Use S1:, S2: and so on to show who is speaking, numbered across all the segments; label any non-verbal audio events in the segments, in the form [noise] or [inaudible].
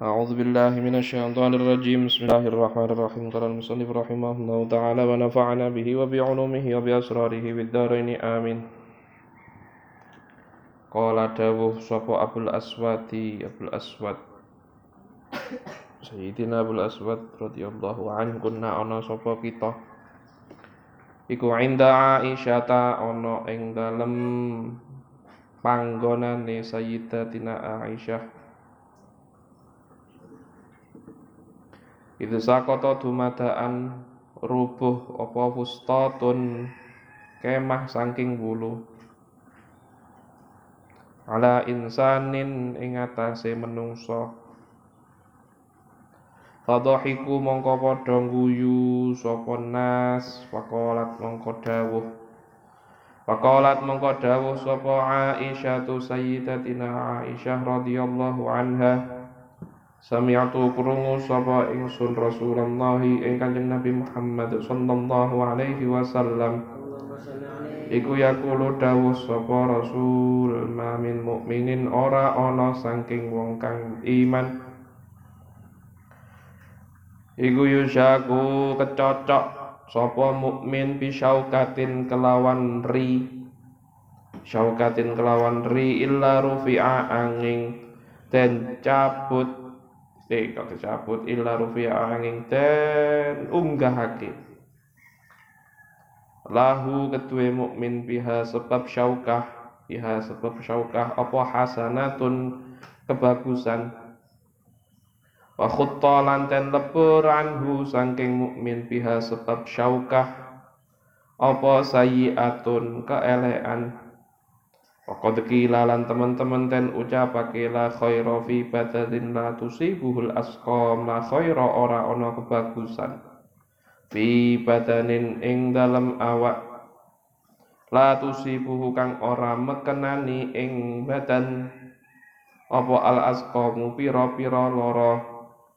S1: أعوذ بالله من الشيطان الرجيم بسم الله الرحمن الرحيم قال المصنف رحمه الله تعالى ونفعنا به وبعلومه وبأسراره بالدارين آمين قال دawuh sapa Abul Aswadi Abul Aswad Sayyidina Abul Aswad radhiyallahu anhu kunna ana sapa kita iku inda Aisyah ana ing dalem panggonane Sayyidatina Aisyah Itu sakota dumadaan rubuh apa fustatun kemah saking bulu ala insanin ing atase menungso. Fadhahiku mongko padha guyu sapa nas faqalat mongko dawuh. Faqalat mongko dawuh sapa Aisyah sayyidatina Aisyah radhiyallahu anha Sami'atu krungu sapa ingsun Rasulullah ing Kanjeng Nabi Muhammad sallallahu alaihi wasallam. Iku yaqulu dawuh sapa Rasul ma min mukminin ora ana saking wong kang iman. Iku yusyaku kecocok sapa mukmin bisyaukatin kelawan ri. Syaukatin kelawan ri illa rufi'a angin. Dan cabut kok dicabut illa rufi'a angin den unggahake. Lahu ketue mukmin biha sebab syaukah. Biha sebab syaukah. Apa hasanatun? Kebagusan. Wa khutta ten lebur anhu saking mukmin biha sebab syaukah. Apa sayyiatun keelean Waqad qila lan teman-teman ten ucapake la khaira fi badatin la tusibuhul asqam la khaira ora ana kebagusan. Fi badanin ing dalem awak. La tusibuhu kang ora mekenani ing badan. Apa al asqamu pira-pira lara?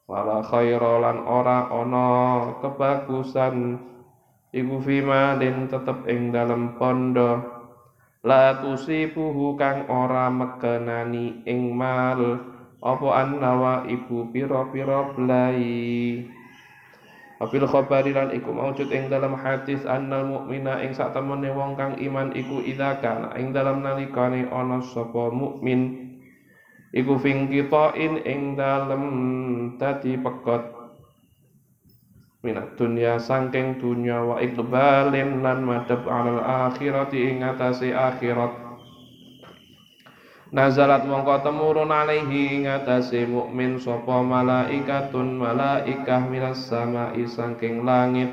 S1: Wala khaira lan ora ana kebagusan. Iku fima den tetep ing dalem pondo la tusibuhu kang ora mekenani ing mal apa annawa ibu pira-pira blai. Wabil khabari lan iku maujud ing dalam hadis annal mukmina ing sak temene wong kang iman iku idza kana ing dalam nalikane ana sapa mukmin iku fingkitain ing dalam dadi pekot minat dunia sangking dunia wa iqbalin lan madhab alal akhirati ing akhirat. Nazalat mongko temurun alaihi ing atase mukmin sapa malaikatun malaikah minas samai sangking langit.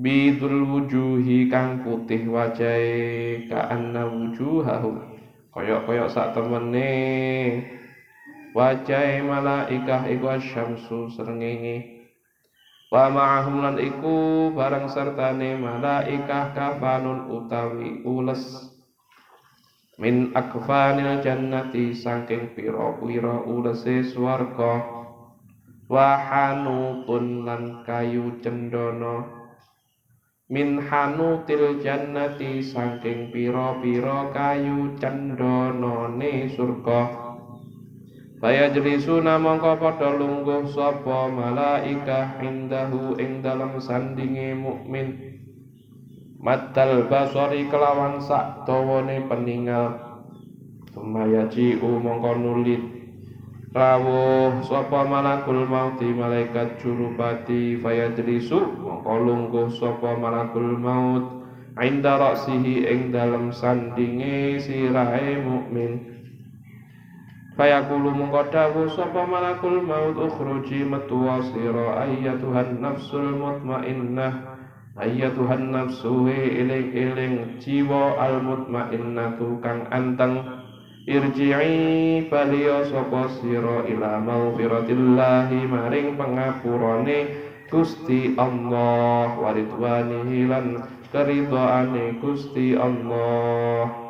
S1: Bidul wujuhi kang putih wajahe anna wujuhahum. Koyok-koyok sak temene wajah malaikah iku syamsu srengenge. Wa ma'ahum lan iku barang sertane malaikah kafanun utawi ules. Min akfanil jannati saking pira-pira ulese swarga. Wa hanutun lan kayu cendana. Min hanutil jannati saking pira-pira kayu cendana surga Faya jelisuna mongko padha lungguh sapa malaikah indahu ing dalam sandinge mukmin. Matal basori kelawan sak dawane peninggal. Sumayaji mongko nulit rawuh sapa malakul mauti malaikat jurupati faya jelisu mongko lungguh sapa malakul maut inda raksihi ing dalam sandinge sirahe mukmin. Fayaqulu mungko dawuh sapa malakul maut ukhruji metu sira ayyatuhan nafsul mutmainnah. Ayyatuhan nafsu iling-iling jiwa al mutmainnatu kang anteng. Irji'i baliya sapa sira ila maghfiratillahi maring pangapurane Gusti Allah waridwanihi lan Gusti Allah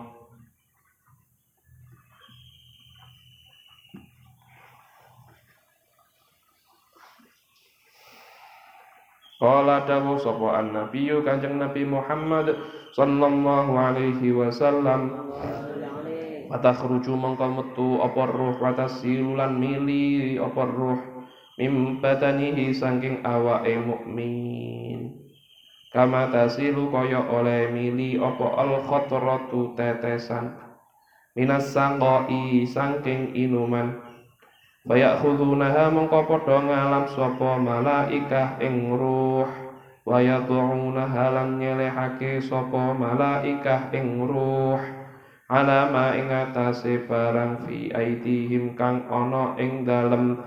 S1: Qala dawu sapa an-nabiyyu Kanjeng Nabi Muhammad sallallahu alaihi wasallam. Watakhruju mongko metu apa ruh watasilulan mili apa ruh mim badanihi saking awake mukmin. Kama tasilu kaya oleh mili apa al khatratu tetesan. Minas sangqai saking inuman Bayak khudunaha mongko padha ngalam sapa malaikah ing ruh. Wa yad'unaha lan nyelehake sapa malaikah ing ruh. Ala ma ing atase barang fi aidihim kang ana ing dalem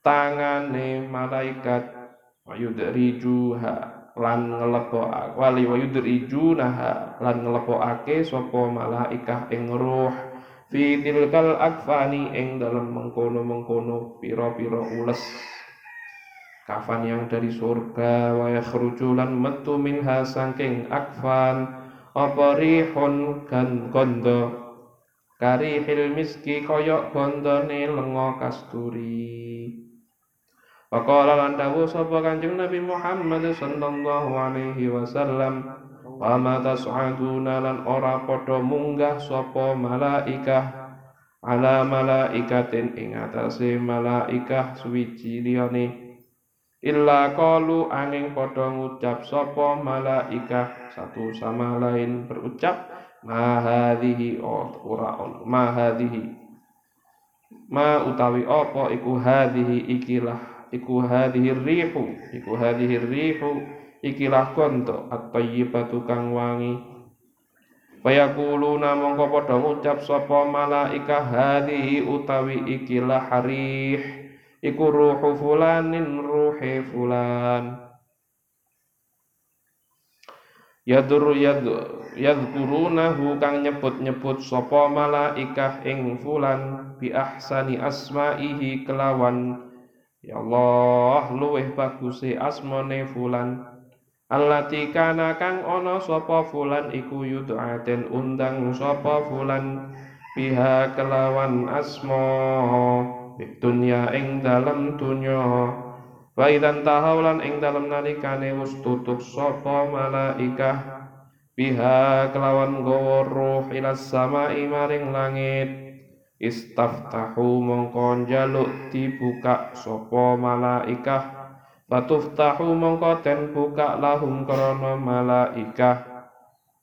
S1: tangane malaikat. Wayudrijuha lan ngelebokake wali wayudrijunaha lan ngelebokake sapa malaikah ing ruh fi tilkal akfani ing dalem mengkono-mengkono pira-pira ules. Kafan yang dari surga wa yakhruju lan metu minha saking akfan. Apa rihun kan gondo? Karihil miski koyok gondone lengo kasturi. Waqala lan dawuh sapa Kanjeng Nabi Muhammad sallallahu alaihi wasallam wa ma tas'aduna lan ora padha munggah sapa malaikah ala malaikatin ing atase malaikah suwiji liyane. Illa qalu angin padha ngucap sapa malaikah satu sama lain berucap ma hadhihi ora ma hadhihi. Ma utawi apa? Iku hadhihi ikilah iku hadhihi rihu iku hadhihi rihu ikilah konto at-tayyibatu kang wangi. Fayakuluna mongko padha ngucap sapa malaikah hadhihi utawi ikilah harih. Iku ruhu fulanin ruhe fulan. Yadur yad yadkurunahu kang nyebut-nyebut sapa malaikah ing fulan bi ahsani asmaihi kelawan. Ya Allah luweh baguse asmane fulan allati kana kang ana sapa fulan iku yud'aten undang sapa fulan biha kelawan asma dunya ing dalam dunya. Wa idan tahaulan ing dalam nalikane wis tutup sapa malaikah biha kelawan gawa ruh ila samai maring langit. Istaftahu mongko njaluk dibuka sapa malaikah Fatuftahu mongko ten buka lahum krana malaikah.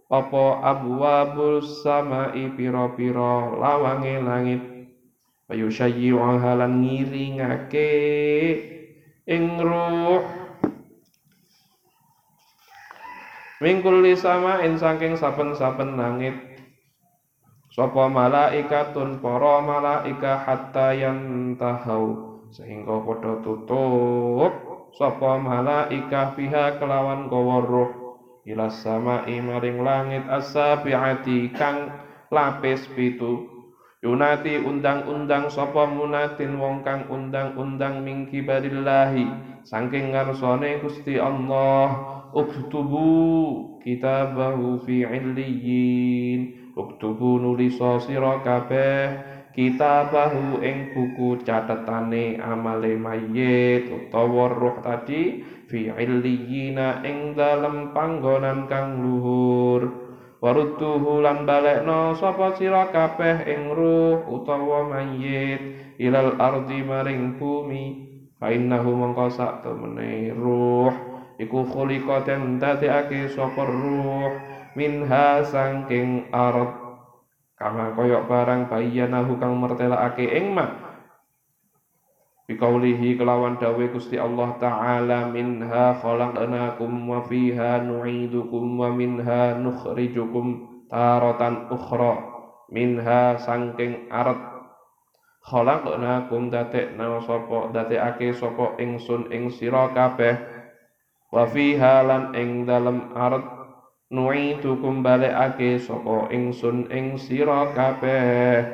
S1: Apa abwabul samai pira-pira lawange langit? Payusayyi'uha lan ngiringake ing ruh. Mingkul sama in saking saben-saben langit. Sapa malaikatun para malaika hatta yang tahau sehingga padha tutup sapa malaika piha kelawan gawa ruh ila sama maring langit as-sabiati kang lapis pitu. Yunati undang-undang sapa munatin wong kang undang-undang min kibarillahi. Saking ngarsane Gusti Allah uktubu kitabahu fi illiyin. Uktubu nuliso sira kabeh kitabahu ing buku catetane amale mayit utawa roh tadi fi illiyina ing dalem panggonan kang luhur. Warudduhu lan balekno sapa sira kabeh ing ruh utawa mayit ilal ardi maring bumi? Fa innahu mongko sak temene ruh iku khuliqa den dadekake sapa ruh minha sangking ard kama koyok barang bayyanahu kang mertelakake ing mak. Bikaulihi kelawan dawe Gusti Allah Ta'ala minha khalaqnakum wa fiha nu'idukum wa minha nukhrijukum taratan ukhra minha sangking arat. Khalaqnakum dadekna sapa dadekake sapa ingsun ing sira kabeh wa fiha lan ing dalem arat nu'idukum balekake sapa ingsun ing sira kabeh.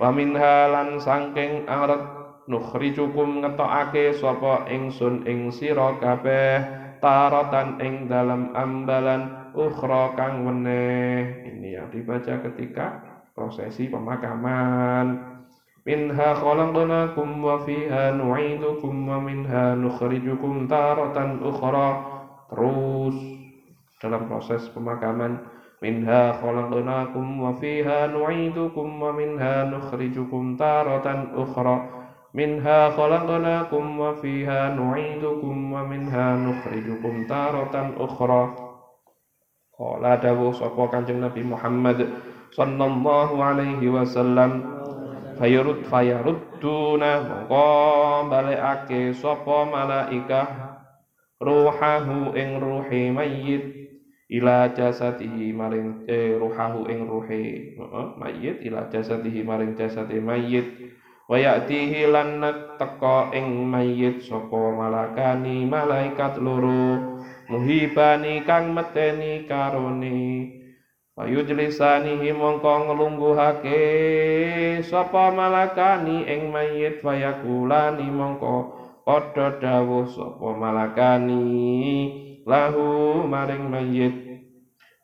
S1: Wa minha lan sangking arat nukhrijukum ngetokake sapa ingsun ing sira kabeh taratan ing dalam ambalan ukhra kang weneh. Ini yang dibaca ketika prosesi pemakaman. Minha khalaqnakum wa fiha nu'idukum wa minha nukhrijukum taratan ukhra. Terus dalam proses pemakaman. Minha khalaqnakum wa fiha nu'idukum wa minha nukhrijukum taratan ukhra. Minha khalaqnakum wa fiha nu'idukum wa minha nukhrijukum taratan ukhra. Qala dawu sapa kanjeng Nabi Muhammad sallallahu alaihi wasallam fayurud fayarudduna mongko balekake sapa malaikah ruhahu ing ruhi mayyit ila jasadihi maring eh, ruhahu ing ruhe. Uh, mayit. Ila jasadihi maring jasadi mayit. Wa ya'tihi lan teka ing mayit sapa malakani malaikat loro. Muhibani kang meteni karone. Fayujlisanihi mongko nglungguhake sapa malakani ing mayit. Fayakulani mongko padha dawuh sapa malakani lahu maring mayit.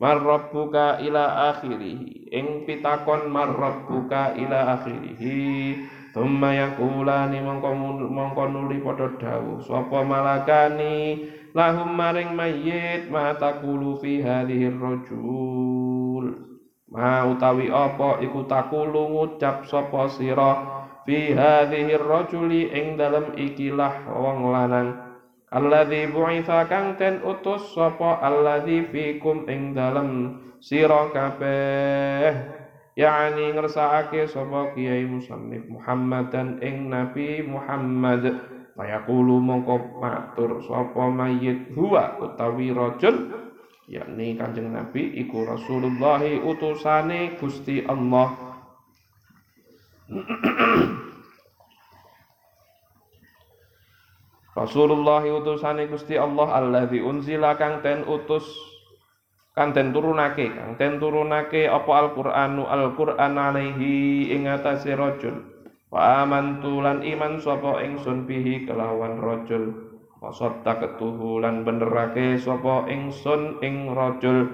S1: Marrabbuka ila akhirih ing pitakon marrabbuka ila akhirih thumma yaqulani mongko mongko nuli padha dawuh sapa malakani? Lahum maring mayit ma taqulu fi hadhihi rajul. Ma utawi apa? Iku takulu ngucap sapa sira? Fi hadhihi rajuli. Ing dalem ikilah wong lanang Alladzi bu'itsa kang ten utus sapa alladzi fikum ing dalem sira kabeh. Yakni ngersakake sapa kiai musannif Muhammad dan ing Nabi Muhammad. Fayaqulu mongko matur sapa mayit huwa utawi rajul yakni Kanjeng Nabi iku Rasulullah utusane Gusti Allah [clears throat] Rasulullah utusane Gusti Allah alladzi unzila kang ten utus kang ten turunake kang ten turunake apa Al-Qur'anu? Al-Qur'an alaihi ing atase rajul. Wa amantu lan iman sapa ingsun bihi kelawan rajul. Wa saddaqtuhu lan benerake sapa ingsun ing rajul.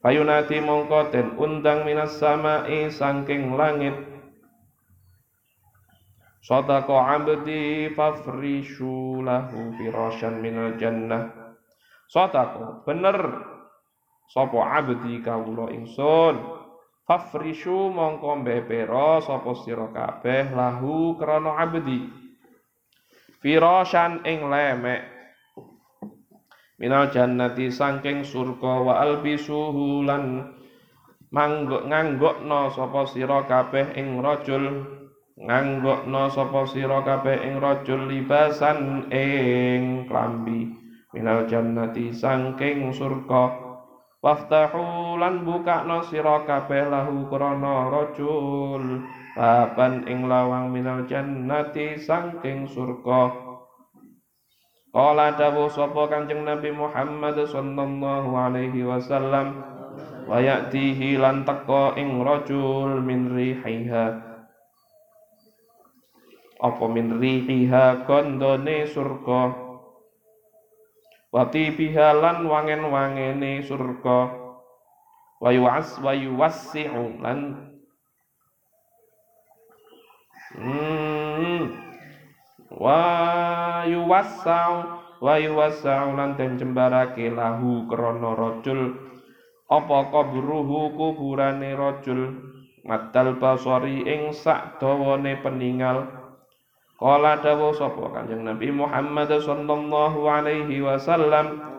S1: Fayunati mongko ten undang minas samai saking langit Sadaqa abdi fafrishu lahu firasyan minal jannah. Sadaqa bener sapa abdi kawula ingsun. Fafrishu mongko mbepera sapa sira kabeh lahu krana abdi. Firasyan ing lemek minal jannati saking surga wa albisuhu lan manggok nganggokno sapa sira kabeh ing rajul nganggokno sapa sira kabeh ing rajul libasan ing klambi. Minal jannati sangking surga. Waftahu lan bukakno sira kabeh lahu krana rajul baban ing lawang minal jannati sangking surga. Kala dawuh sapa Kanjeng Nabi Muhammad sallallahu alaihi wasallam wa ya'tihi lan teka ing rajul min rihiha apa min rihiha gondone surga? Wati bihalan wangen-wangene surga. Wa yu'as wa yuwassi'u lan hmm, wa yuwassa'u wa yuwassa'u lan den jembarake lahu krana rajul. Apa kabruhu kuburane rajul? Matal basari ing sak dawane peninggal Kala dawu sapa Kanjeng Nabi Muhammad sallallahu alaihi wasallam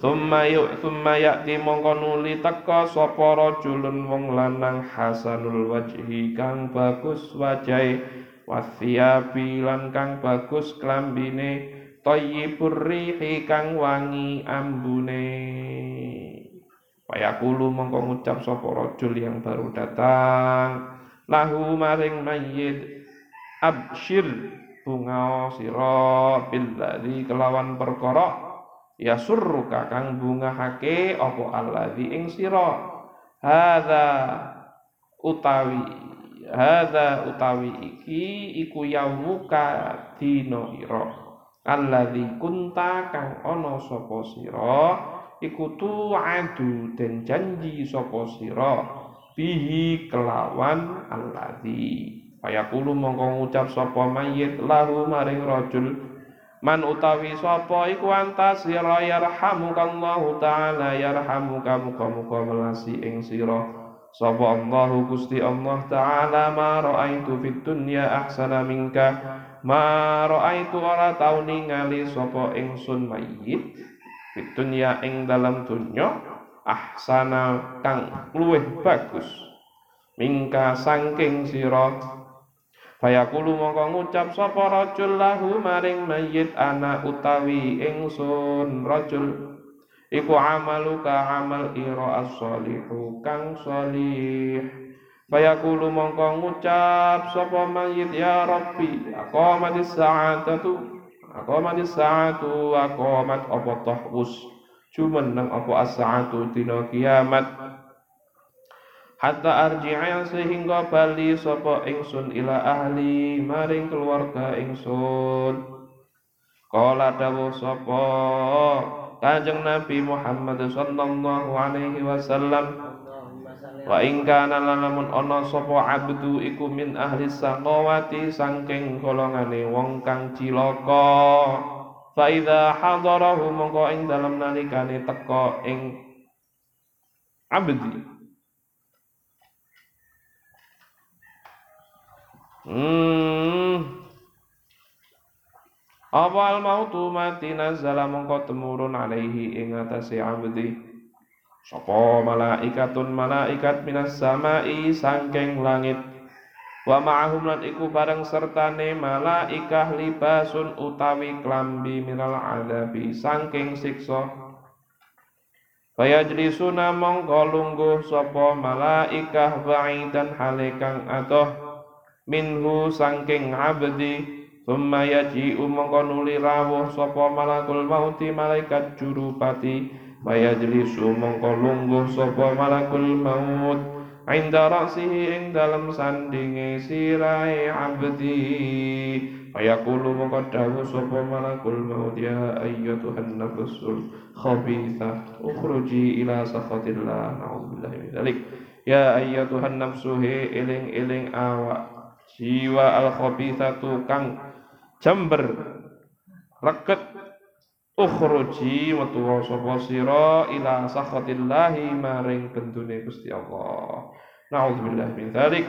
S1: Thumma yu thumma ya'ti mongko nuli teka sapa rajulun wong lanang hasanul wajhi kang bagus wajahe wasiyabi lan kang bagus klambine thayyibur rihi kang wangi ambune. Payakulu mongko ngucap sapa rajul yang baru datang lahu maring mayyit absyir bunga sira billadzi kelawan perkara ya surruka kang bungahake apa alladzi ing sira. Hadza utawi hadza utawi iki iku yaumuka dina ira. Alladzi kunta kang ana sapa sira iku tu'adu den janji sapa sira bihi kelawan alladzi Fayaqulu mongko ngucap sapa mayit lahu maring rajul Man utawi sapa iku antasira yarhamukallahu taala yarhamuka muga-muga melasi ing sira. Sapa Allahu Gusti Allah taala ma raaitu fid dunya ahsana minka ma raaitu ora tau ningali sapa ingsun mayit fid dunya ing dalam dunya ahsana kang luwih bagus mingka sangking sira Fayaqulu mongko ngucap sapa rajul lahu maring mayit ana utawi ingsun rajul? Iku amaluka amal ira as-solihu kang salih. Fayaqulu mongko ngucap sapa mayit ya Rabbi aqamatis sa'atu aqamatis sa'atu aqamat apa cuman nang apa as-sa'atu dina kiamat hatta arji'a sehingga bali sapa ingsun ila ahli maring keluarga ingsun. Kala dawuh sapa Kanjeng Nabi Muhammad sallallahu alaihi wasallam Wa ing kana lamun ana sapa abdu iku min ahli saqawati saking golongane wong kang cilaka. Fa idza hadarahu mongko ing dalem nalikane teka ing abdi Hmm. Apa al mautu mati nazala mongko temurun alaihi ing atase abdi. Sapa malaikatun malaikat minas samai sangking langit. Wa ma'ahum lan iku bareng sertane malaikah libasun utawi klambi minal adabi sangking siksa. Fayajlisuna mongko lungguh sapa malaikah ba'idan halekang atoh minhu sangking abdi Thumma yaji'u mongko nuli rawuh sapa malakul mauti malaikat jurupati Mayajlisu mongko lungguh sapa malakul maut. Inda ra'sihi ing dalam sandinge sirai abdi. Fayaqulu mongko dawuh sapa malakul maut ya ayyatuhan nafsul khabithah ukhruji ila sakhatillah na'udzubillahi min dzalik ya ayyatuhan nafsuhi iling-iling awak jiwa al khabithatu kang jember reket ukhruji metu sapa sira ila sakhatillahi maring bendune Gusti Allah. Naudzubillah min dzalik.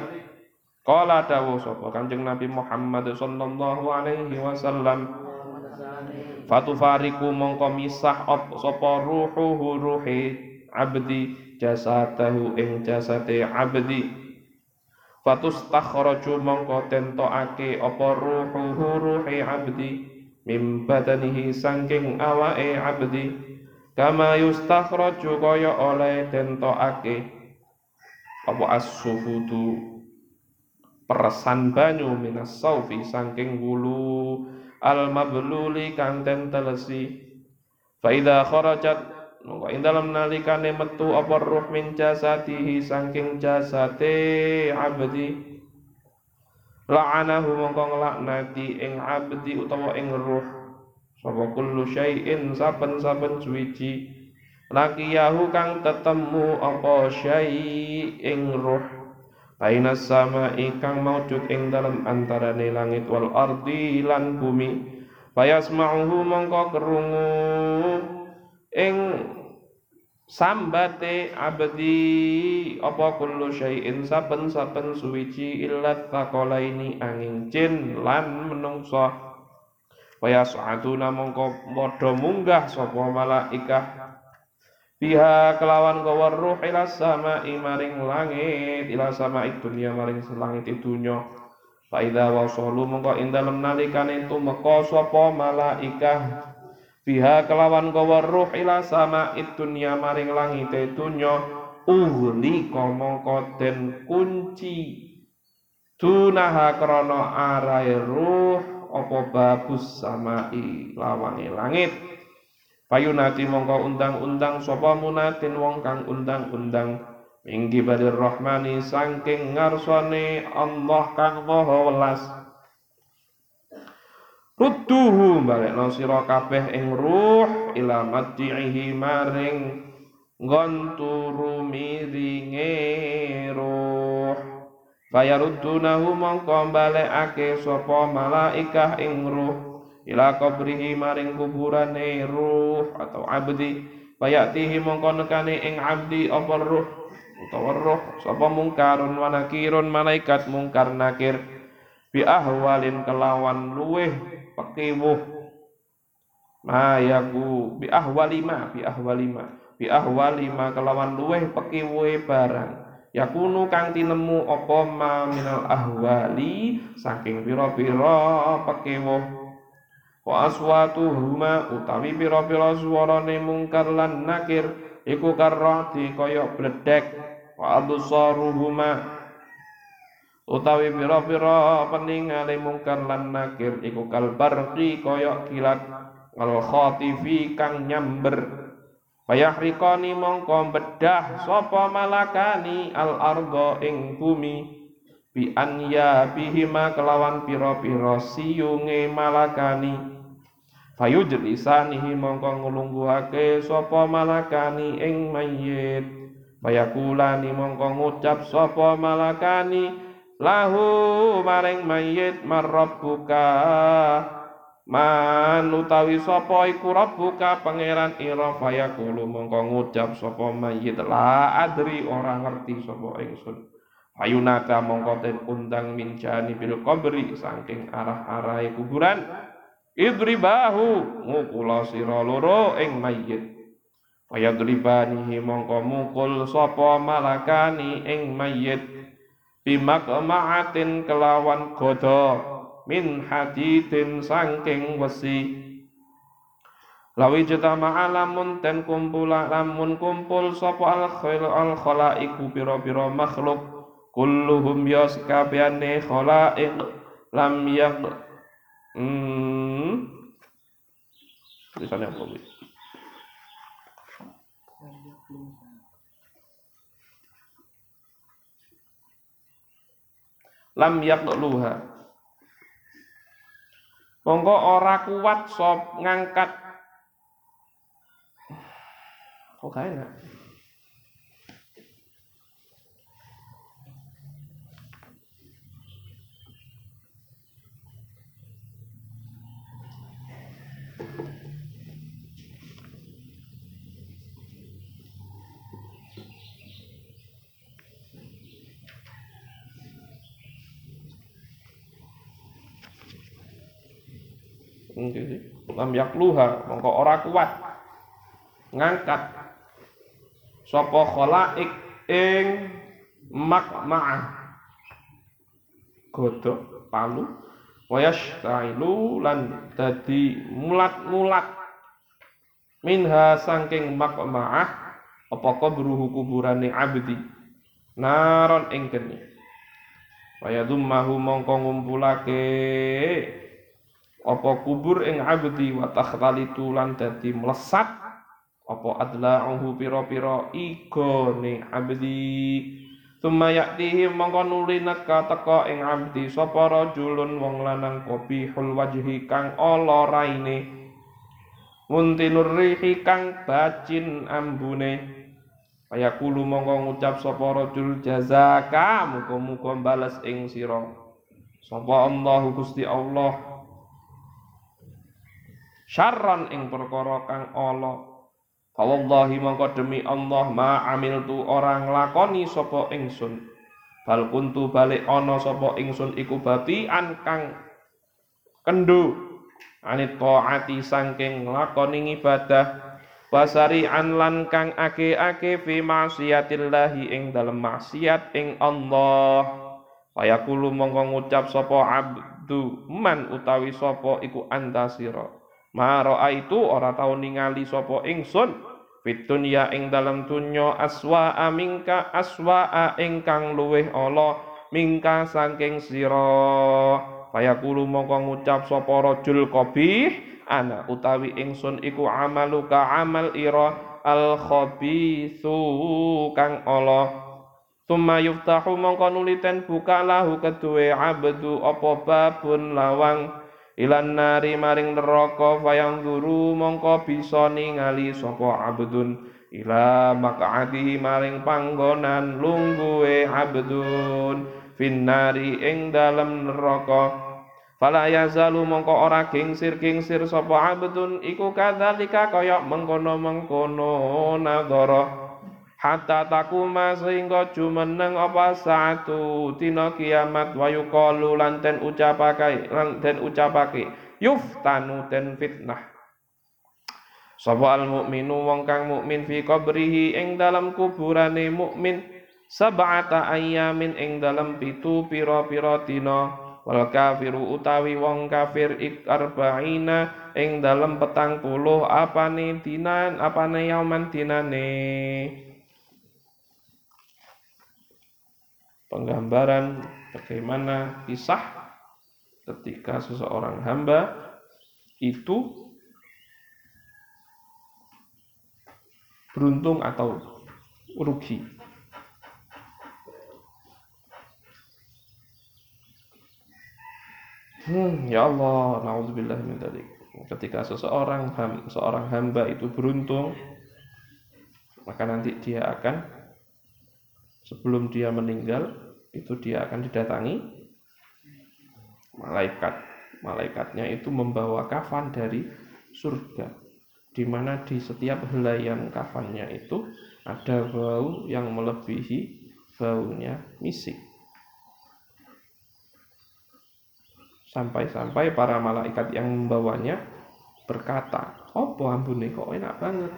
S1: Qala dawu sapa Kanjeng Nabi Muhammad sallallahu alaihi wasallam Fatufariku mongko misah sapa ruhuhu ruhi abdi jasadahu ing jasate abdi fatus takhraju mongko tentokake apa ruhuhu ruhi abdi mim badanihi sangking awake abdi. Kama yustakhraju kaya oleh tentokake apa as-suhudu peresan banyu minas saufi sangking wulu al mabluli kang telesi. Fa idza kharajat Mongko ing dalem nalikane metu apa ruh min jasatihi saking jasate abdi. La'anahu mongko nglaknati ing abdi utawa ing ruh. Sapa kullu syai'in saben-saben suwiji. Lakiyahu kang tetemu apa syai' ing ruh. Baina sama ikang maujud ing dalam antarane langit wal ardi lan bumi. Fayasma'uhu mongko kerungu ing sambate abdi apa kullu syai'in saben-saben suwiji illat taqalaini angin jin lan menungso. Waya su'atuna mongko padha munggah sapa malaikah. Biha kelawan gawa ruh ila sama maring langit ila sama dunya maring langit dunya. Fa idza wasalu mongko ing dalem nalikane tumeka sapa malaikah Biha kelawan gawa ruh ila sama dunya maring langite dunya uhli mongko den kunci. Tunaha krana arai ruh apa babus samai lawange langit. Payunati mongko undang-undang sapa munatin wong kang undang-undang. Minggi badir rahmani saking ngarsane Allah kang maha welas Rudduhu balekno sira kabeh ing ruh ila madjihi maring nggon miringe ruh. Fayaruddunahu mongko balekake sapa malaikah ing ruh ila qabrihi maring kuburane ruh atau abdi. Fayatihi mongko nekane ing abdi apa ruh utawa roh sapa mungkarun wa nakirun malaikat mungkar nakir. Bi ahwalin kelawan luweh pekiwuh mayaku bi ahwalima bi ahwalima bi ahwalima kelawan luweh pekiwuhe barang. Yakunu kang tinemu apa ma minal ahwali saking pira-pira pekewuh wa aswatuhuma utawi pira-pira swarane mungkar lan nakir iku karrati kaya bledek wa absaruhuma utawi pira-pira peningale mungkar lan nakir iku kalbarqi kaya kilat al khatifi kang nyamber. Fayahriqani mongko bedah sapa malakani al ardo ing bumi? Bi anya bihima kelawan pira-pira siyunge malakani. Fayujlisanihi mongko ngulungguhake sapa malakani ing mayit. Fayakulani mongko ngucap sapa malakani lahu maring mayit marabbuka Man utawi sapa iku rabbuka pangeran ira fayaqulu mongko ngucap sapa mayit la adri ora ngerti sapa ingsun. Ayunaka mongko ten undang mincani bil qabri saking arah-arahe kuburan. Idribahu ngukula sira loro ing mayit. Fayadribanihi mongko mukul sapa malakani ing mayit bimak ma'atin kelawan godha min hadidin sangking wesi. Lawi jeta ma'alamun ten kumpul lamun kumpul sapa al khail al khalaiku pira-pira makhluk kulluhum yas kabehane khalaiq lam yaq hmm. Tulisannya apa lam yaqluha. Monggo ora kuat sop ngangkat. Kok gak enak lam yakluha mongko ora kuat. Ngangkat. Sapa khalaik ing makma'ah. Godhok palu. Wayastailu lan dadi mulat-mulat. Minha saking makma'ah apa kubruhu kuburane abdi. Naron ing geni wayadummahu mongko ngumpulake apa kubur ing abdi wa takhtalitu lan dadi mlesat? Apa adla'uhu pira-pira igone abdi? Tuma yaktihi mongko nuli neka teka ing abdi sapa rajulun wong lanang qabihul wajhi kang ala raine? Kang bacin ambune. Kaya kulu mongko ngucap sapa rajul jazaka muga-muga bales ing sira. Sapa Allah Gusti Allah syarran ing perkara kang ala. Fawallahi mongko demi Allah ma amiltu orang lakoni sapa ingsun. Bal kuntu balik ana sapa ingsun iku babi an kang kendo anit taati saking lakoni ibadah wasari an lan kang ake-ake fi maksiatillahi ing dalem maksiat ing Allah. Fayaqulu mongko ngucap sapa abdu man utawi sapa iku antasira Ma itu ora tau ningali sapa ingsun. Fit dunya ing dalam dunya aswa amingka aswa ingkang luweh ala mingka saking sira. Fayaqulu mongko ngucap sapa rajul qabih ana utawi ingsun iku amaluka amal ira al khabithu kang ala. Tumma yuftahu mongko nuliten buka lahu kedue abdu apa babun lawang ilan nari maring neraka fayang guru mongko bisa ningali sapa abdun. Ila maq'adi maring panggonan lungguhe abdun. Finnari ing dalem neraka. Fala yazalu mongko ora gingsir-gingsir sapa abdun. Iku kadzalika kaya mengkono-mengkono nadhara hatta takuma sehingga jumeneng apa satu dina kiamat wa yuqalu lan den ucapake lan den ucapake yuftanu den fitnah. Sapa al mukminu wong kang mukmin fi qabrihi ing dalam kuburane mukmin sab'ata ayyamin ing dalam pitu pira-pira dina. Wal kafiru utawi wong kafir ik arba'ina ing dalem petang puluh apane dinan apane yauman dinane penggambaran bagaimana kisah ketika seseorang hamba itu beruntung atau rugi Hmm, ya Allah, naudzubillah min dzalik. Ketika seseorang ham, seorang hamba itu beruntung, maka nanti dia akan sebelum dia meninggal itu dia akan didatangi malaikat. Malaikatnya itu membawa kafan dari surga, di mana di setiap helaian kafannya itu ada bau yang melebihi baunya misik. Sampai-sampai para malaikat yang membawanya berkata, "Apa ambune kok enak banget?"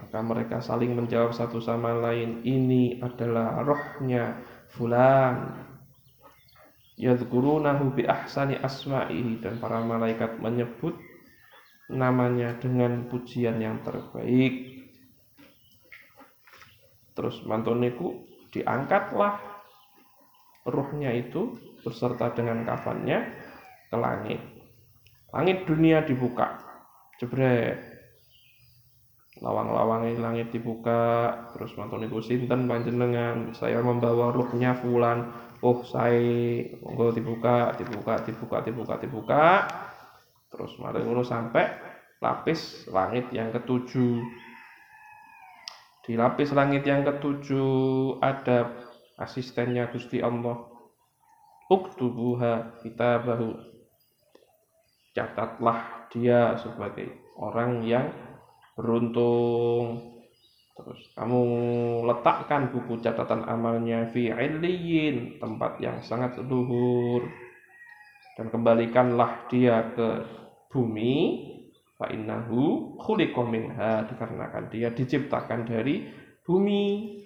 S1: Maka mereka saling menjawab satu sama lain, "Ini adalah rohnya fulan." Yadhkurunahu bi ahsani asma'ihi dan para malaikat menyebut namanya dengan pujian yang terbaik. Terus mantoniku diangkatlah ruhnya itu beserta dengan kafannya ke langit. Langit dunia dibuka. Jebret. Lawang-lawang langit dibuka, terus mantun iku sinten panjenengan, saya membawa ruhnya fulan. Oh, saya monggo dibuka, dibuka, dibuka, dibuka, dibuka. Terus mari ngono sampai lapis langit yang ketujuh. Di lapis langit yang ketujuh ada asistennya Gusti Allah uktubuha kitabahu catatlah dia sebagai orang yang beruntung. Terus kamu letakkan buku catatan amalnya fi illiyin tempat yang sangat luhur. Dan kembalikanlah dia ke bumi fa innahu khuliqa minha dikarenakan dia diciptakan dari bumi.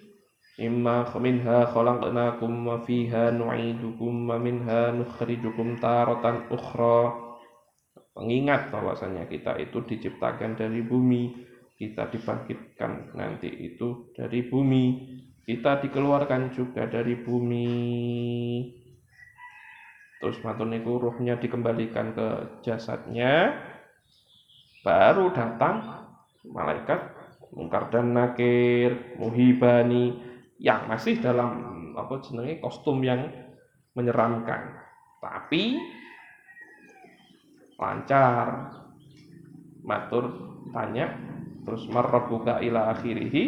S1: Imma minha khalaqnakum wa fiha nu'idukum wa minha nukhrijukum taratan ukhra. Mengingat bahwasanya kita itu diciptakan dari bumi, kita dibangkitkan nanti itu dari bumi, kita dikeluarkan juga dari bumi. Terus matun itu ruhnya dikembalikan ke jasadnya, baru datang malaikat mungkar dan nakir, muhibani, yang masih dalam apa jenenge kostum yang menyeramkan. Tapi lancar. Matur tanya terus marrabuka ila akhirihi.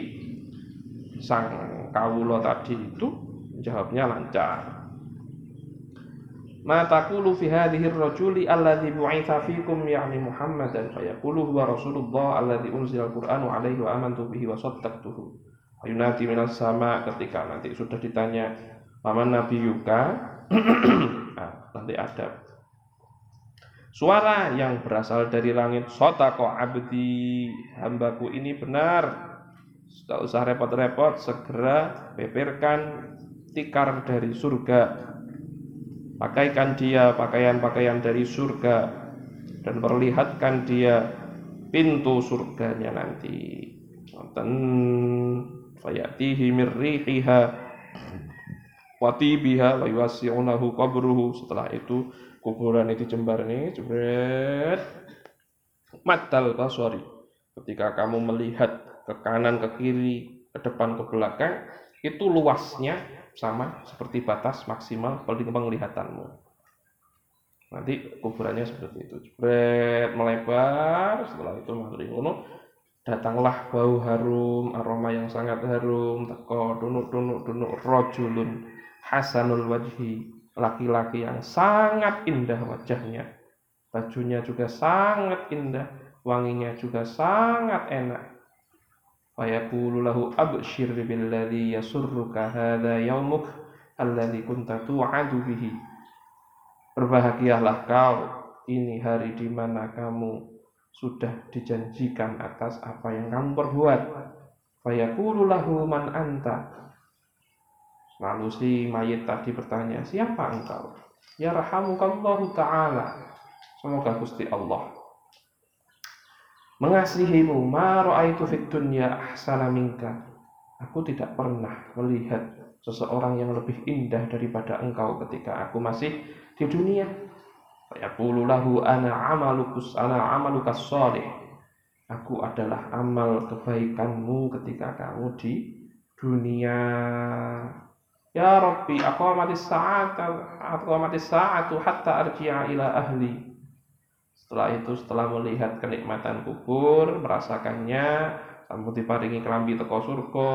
S1: Sang kawula tadi itu jawabnya lancar. Ma taqulu fi hadhihi ar-rajuli alladhi bu'itha fikum ya'ni Muhammadan fayaqulu huwa rasulullah alladhi unzila al-Qur'anu alaihi wa amantu bihi wa saddaqtuhu. Yunati minas sama ketika nanti sudah ditanya paman Nabi Yuka? Nah, [clears throat] nanti ada suara yang berasal dari langit. Sotako abdi hambaku ini benar. Tidak usah repot-repot segera beberkan tikar dari surga. Pakaikan dia pakaian-pakaian dari surga dan perlihatkan dia pintu surganya nanti. Nonton fayatihi min rihiha wa tibiha wa yuwasi'unahu qabruhu. Setelah itu kuburan itu jembar ini jebret. Matal baswari ketika kamu melihat ke kanan ke kiri ke depan ke belakang itu luasnya sama seperti batas maksimal penglihatanmu. Nanti kuburannya seperti itu. Jebret melebar. Setelah itu materi ngono. Datanglah bau harum aroma yang sangat harum. Teko dunuk dunuk dunuk rojulun hasanul wajhi laki-laki yang sangat indah wajahnya. Bajunya juga sangat indah wanginya juga sangat enak. Fayaqulu lahu abshir billadhi yasurruka hadha yaumuk alladhi kunta tu'adu bihi. Berbahagialah kau ini hari di mana kamu sudah dijanjikan atas apa yang kamu perbuat. Fayaqulu lahu man anta Lalu si mayit tadi bertanya, siapa engkau? Ya rahamukallahu ta'ala. Semoga Gusti Allah mengasihimu ma ra'aitu fid dunya ahsana minka. Aku tidak pernah melihat seseorang yang lebih indah daripada engkau ketika aku masih di dunia. Yaqulu lahu ana amalukus ana amalukas salih. Aku adalah amal kebaikanmu ketika kamu di dunia. Ya Rabbi, aku amati saat, aku amati saatu hatta arji'a ila ahli. Setelah itu, setelah melihat kenikmatan kubur, merasakannya, sampai diparingi kelambi teko surga,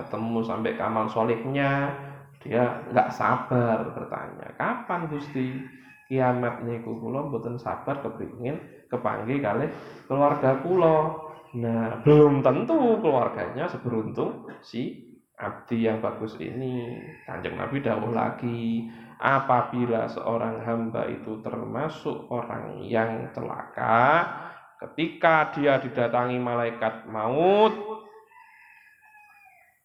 S1: ketemu sampai kamal solehnya, dia nggak sabar bertanya, kapan Gusti kiamat niku kula mboten sabar kepingin kepanggil kali keluarga kula. Nah, belum tentu keluarganya seberuntung si abdi yang bagus ini kanjeng Nabi dawuh lagi apabila seorang hamba itu termasuk orang yang celaka ketika dia didatangi malaikat maut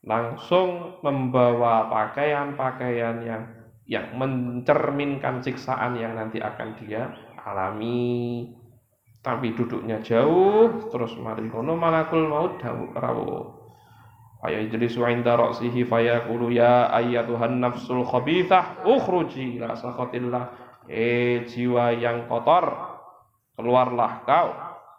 S1: langsung membawa pakaian-pakaian yang yang mencerminkan siksaan yang nanti akan dia alami. Tapi duduknya jauh terus mari kono malakul maut dawuh Fayajlisu inda ra'sihi fayaqulu ya ayyatuhan nafsul khabithah ukhruji ila sakhatillah. Eh jiwa yang kotor, keluarlah kau,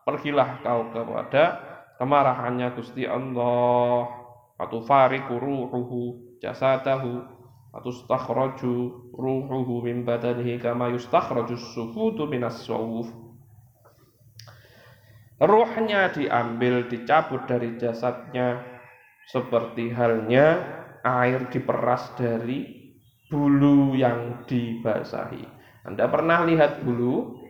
S1: pergilah kau kepada kemarahannya Gusti Allah. Fatufariku ruhuhu jasadahu fatustakhraju ruhuhu min badanihi kama yustakhraju sufutu minas sawuf. Ruhnya diambil, dicabut dari jasadnya, seperti halnya air diperas dari bulu yang dibasahi. Anda pernah lihat bulu?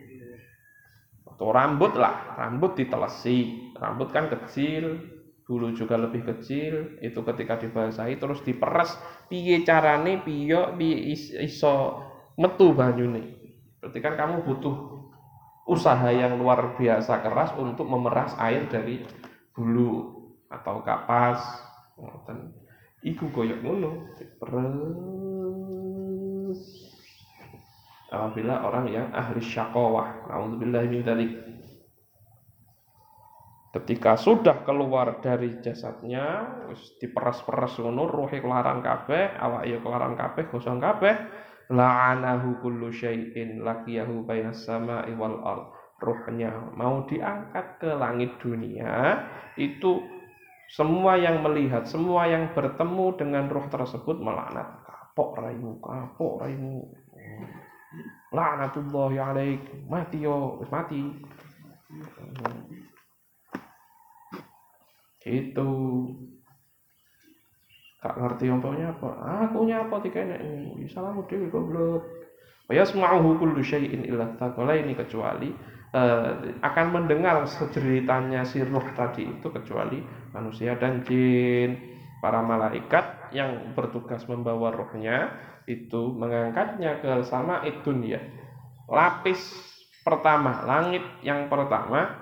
S1: Atau rambut lah, rambut ditelesi, rambut kan kecil, bulu juga lebih kecil, itu ketika dibasahi terus diperas, piye carane? Piye? Piye iso metu banyune. Berarti kan kamu butuh usaha yang luar biasa keras untuk memeras air dari bulu atau kapas. Ngoten. Iku koyok ngono. Peres apabila orang yang ahli syakawah naudzubillah min dzalik. Ketika sudah keluar dari jasadnya wis diperas-peras ngono ruhe kelaran kabeh awak ya kelaran kabeh gosong kabeh. La'anahu kullu syai'in laqiyahu bainas sama'i wal ard. Ruhnya mau diangkat ke langit dunia itu semua yang melihat, semua yang bertemu dengan roh tersebut melaknat. Kapok raimu, kapok raimu. Laknatullah ya alaik. Mati yo, mati. Itu. Kak ngerti yang apa? Aku nyapa tiga ini. Salamu dewi goblok. Wa yasma'uhu kullu syai'in illa ini kecuali uh, akan mendengar sejeritannya si ruh tadi itu kecuali manusia dan jin. Para malaikat yang bertugas membawa rohnya itu mengangkatnya ke sama itu ya. Lapis pertama langit yang pertama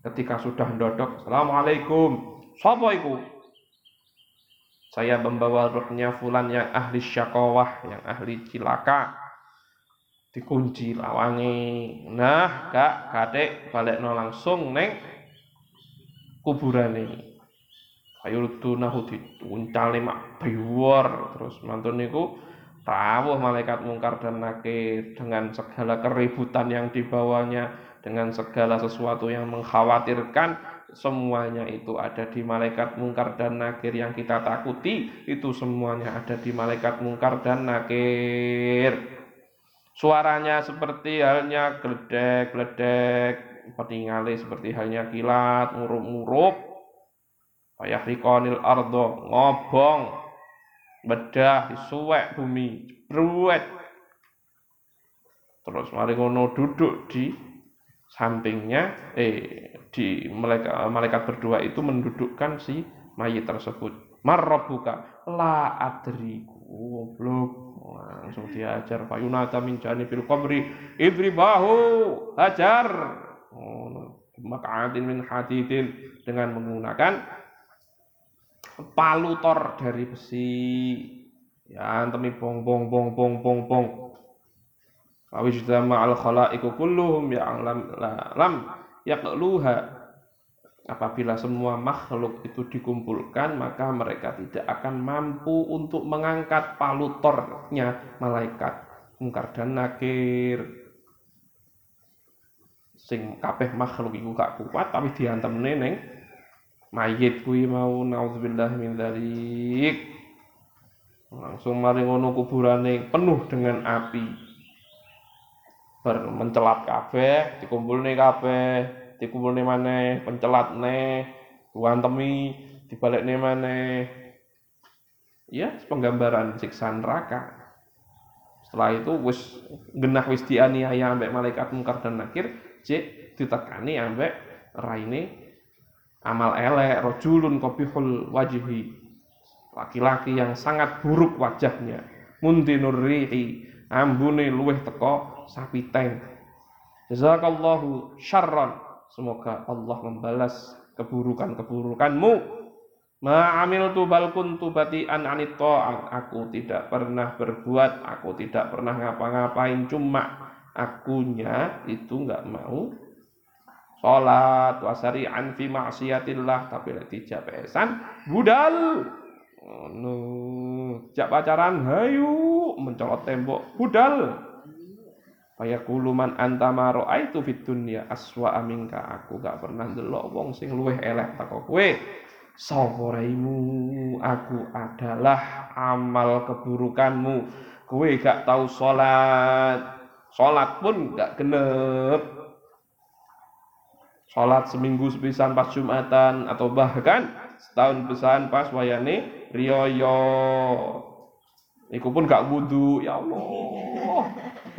S1: ketika sudah dodok assalamualaikum. Sapa iku? Saya membawa rohnya fulan yang ahli syakawah yang ahli cilaka dikunci lawangi nah kak kadek balik no langsung neng kuburan ini ayo tuh nahu diuncali mak biwar terus mantun niku rawuh malaikat mungkar dan nakir dengan segala keributan yang dibawanya dengan segala sesuatu yang mengkhawatirkan semuanya itu ada di malaikat mungkar dan nakir. Yang kita takuti itu semuanya ada di malaikat mungkar dan nakir Suaranya seperti halnya gledek-gledek, peningale seperti halnya kilat, ngurup-ngurup. Fayahriqanil ardo, ngobong, bedah, disuwek bumi, bruwet, terus mari ngono duduk di sampingnya eh di malaikat malaikat berdua itu mendudukkan si mayit tersebut. Marrobuka la adriku goblok langsung diajar fayunata min janibil qabri idribahu hajar. Mak'adin min hadidin dengan menggunakan palutor dari besi. Ya antemi bong bong bong bong bong bong. Awijtama al khalaiku kulluhum ya lam lam yaqluha Apabila semua makhluk itu dikumpulkan, maka mereka tidak akan mampu untuk mengangkat palutornya malaikat. Mungkar dan nakir. Sing kabeh makhluk iku gak kuat tapi diantem neneng mayit kuwi mau naudzubillah min dzalik. Langsung mari ngono kuburane penuh dengan api. Ber mencelat kabeh, dikumpulne kabeh, dikumpulne maneh, pencelatne, temi, dibalikne maneh. Ya, penggambaran siksa neraka. Setelah itu wis genah wis dianiaya ambek malaikat mungkar dan nakir, cek ditekani ambek raine amal elek rojulun kopihul wajihi laki-laki yang sangat buruk wajahnya mundinur rihi ambune luweh teko sapi tank jazakallahu syarran Semoga Allah membalas keburukan-keburukanmu. Ma'amil tu bal kuntu bati'an anit Aku tidak pernah berbuat, aku tidak pernah ngapa-ngapain. Cuma akunya itu nggak mau sholat wasari anfi maksiatillah tapi lagi japesan budal oh, no. pacaran hayu mencolot tembok budal Fayaqulu man anta ma raaitu dunya aswa aminka aku gak pernah ndelok wong sing luwih elek teko kowe. Sapa Aku adalah amal keburukanmu. Kowe gak tahu salat. Salat pun gak genep. Salat seminggu sepisan pas Jumatan atau bahkan setahun besan pas wayane riyoyo. Iku pun gak wudu, ya Allah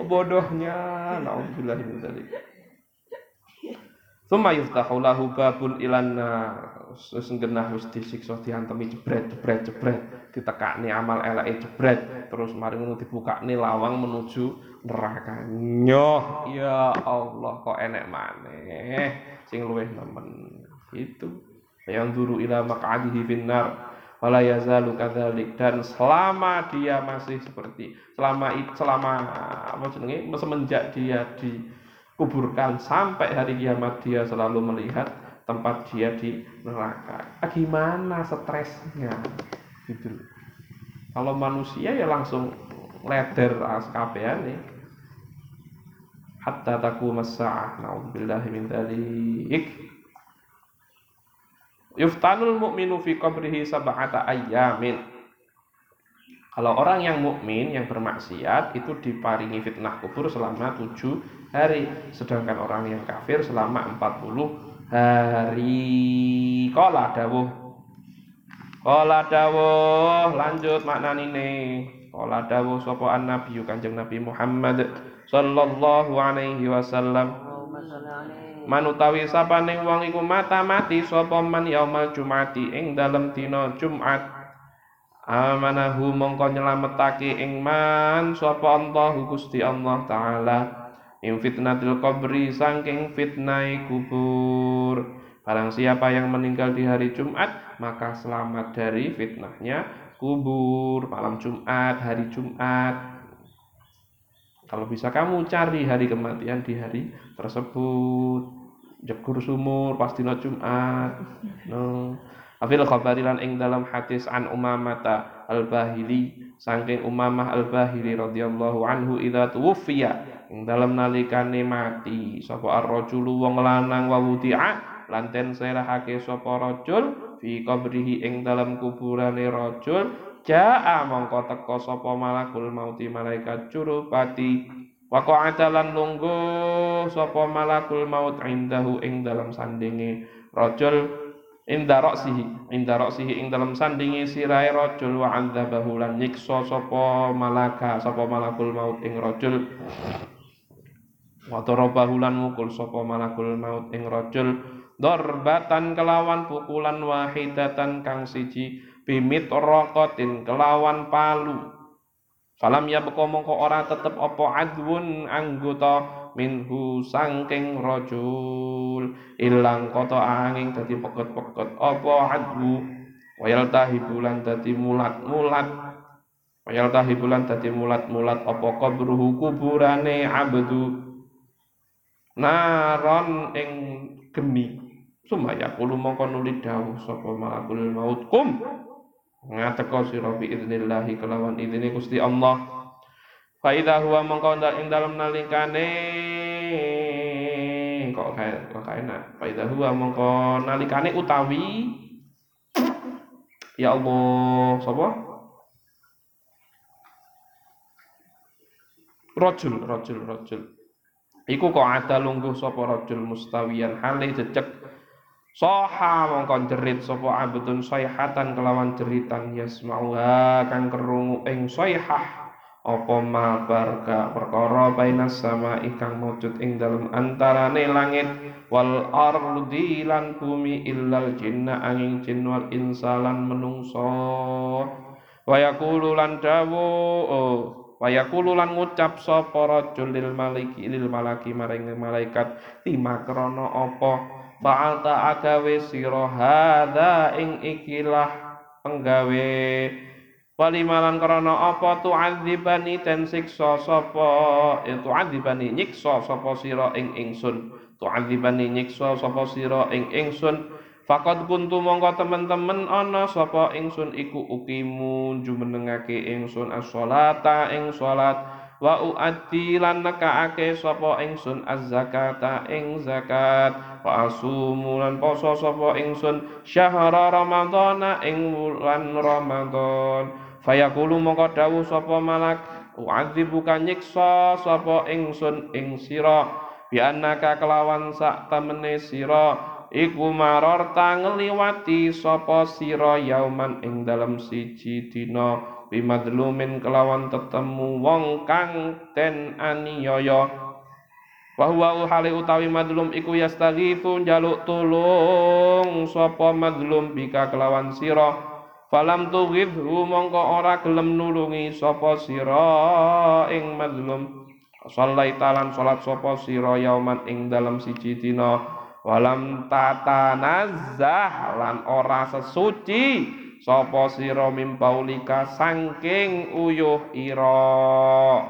S1: bodohnya naudzubillah min dzalik. Suma yuftahu lahu babun ilan wis genah wis disiksa diantemi jebret jebret jebret. Ditekakne amal eleke jebret. Terus mari ngono dibukakne lawang menuju neraka. Nyoh. Ya Allah kok enek maneh? Sing luwih nemen. Itu yang duru ila maq'adihi finnar kadzalik. Dan selama dia masih seperti selama selama apa jenenge? Semenjak dia dikuburkan sampai hari kiamat dia selalu melihat tempat dia di neraka. Ah, gimana stresnya? Gitu. Kalau manusia ya langsung leder nih hatta taku masa'ah naudzubillahi min dzalik Yuftanul mu'minu fi qabrihi sab'ata ayyamin. Kalau orang yang mukmin yang bermaksiat itu diparingi fitnah kubur selama tujuh hari, sedangkan orang yang kafir selama empat puluh hari. Kola dawuh. Kola dawuh, lanjut maknanine. Kola dawuh sapa an nabi Kanjeng Nabi Muhammad sallallahu alaihi wasallam manutawi sapaning wong iku mata mati sapa man yaumal jumati? Ing dalem dina Jumat. Amanahu mongko nyelametake ing man sapa Allah Gusti Allah taala. Ing fitnatil qabri saking fitnai kubur. Barang siapa yang meninggal di hari Jumat maka selamat dari fitnahnya kubur. Malam Jumat hari Jumat. Kalau bisa kamu cari hari kematian di hari tersebut. Jekur sumur pasti no Jumat. No. Afil khabarilan ing dalam hadis an Umamata al-Bahili saking Umamah al-Bahili radhiyallahu anhu idza tuwfiya ing dalam nalikane mati sapa ar-rajulu wong lanang wa wudi'a lanten serahake sapa rajul fi qabrihi ing dalam kuburane rajul Ja'a mongko teko sapa malakul mauti malaikat curupati Waqa'ata lan lungguh sapa malakul maut indahu ing dalam sandinge rajul inda ra'sihi inda ra'sihi ing dalam sandinge sirahe rajul wa adzabahu lan nyiksa sapa malaka sapa malakul maut ing rajul. Wa bahulan mukul sapa malakul maut ing rajul. Dorbatan kelawan pukulan wahidatan kang siji bimit rokotin kelawan palu Falam ya beko mongko ora tetep apa adwun anggota minhu sangking rajul ilang kota angin dadi peket-peket apa adwu? Wayal tahibulan dadi mulat-mulat. Wayal tahibulan dadi mulat-mulat. Apa kabruhu kuburane abdu? Naron ing geni sumaya kulo mongko nuli dawuh sapa malakul maut. Kum ngateko sira bi idznillah kelawan idine Gusti Allah. Fa idza huwa mongko ing dalem nalikane kok kae kok kae nak? Fa idza huwa mongko nalikane utawi ya Allah sapa? Rajul rajul rajul. Iku kok ada lungguh sapa rajul mustawiyan hale jejeg Soha mongkon jerit sapa abdun sayhatan kelawan jeritan. Yasmauha kang kerungu ing sayhah apa ma barka perkara bainas sama ikang maujud ing dalem antarane langit. Wal ardi lan bumi illal jinna angin jin wal insalan menungso. Wa yaqulu lan dawu oh, wa yaqulu lan ngucap sapa rajul lil maliki lil malaki maring malaikat. Lima krana apa fa'alta agawe sira hadza ing ikilah penggawe. Walimalan krana apa tu'adzibani ten siksa sapa? Itu tu'adzibani nyiksa sapa sira ing ingsun. Tu'adzibani nyiksa sapa sira ing ingsun. Fakad kuntu mongko temen-temen ana sapa ingsun iku ukimu jumenengake ingsun as-sholata ing salat wa uaddi lan nekaake sapa ingsun az-zakata ing zakat. Wa asumu lan poso sapa ingsun syahra ramadhana ing wulan ramadan fayaqulu mongko dawuh sapa malak uadzibuka nyiksa sapa ingsun ing sira. Bi annaka kelawan sak temene sira iku marorta ngliwati sapa sira yauman ing dalem siji dina bimadlumin kelawan tetemu wong kang ten aniaya wa huwa hale utawi madlum iku yastaghithu njaluk tulung. Sapa madlum bika kelawan sira? Falam tughidhu mongko ora gelem nulungi sapa sira ing madlum. Sallai talan salat sapa sira yauman ing dalam siji dina. Walam tatanazzah lan ora sesuci sapa sira mimpaulika saking uyuh ira?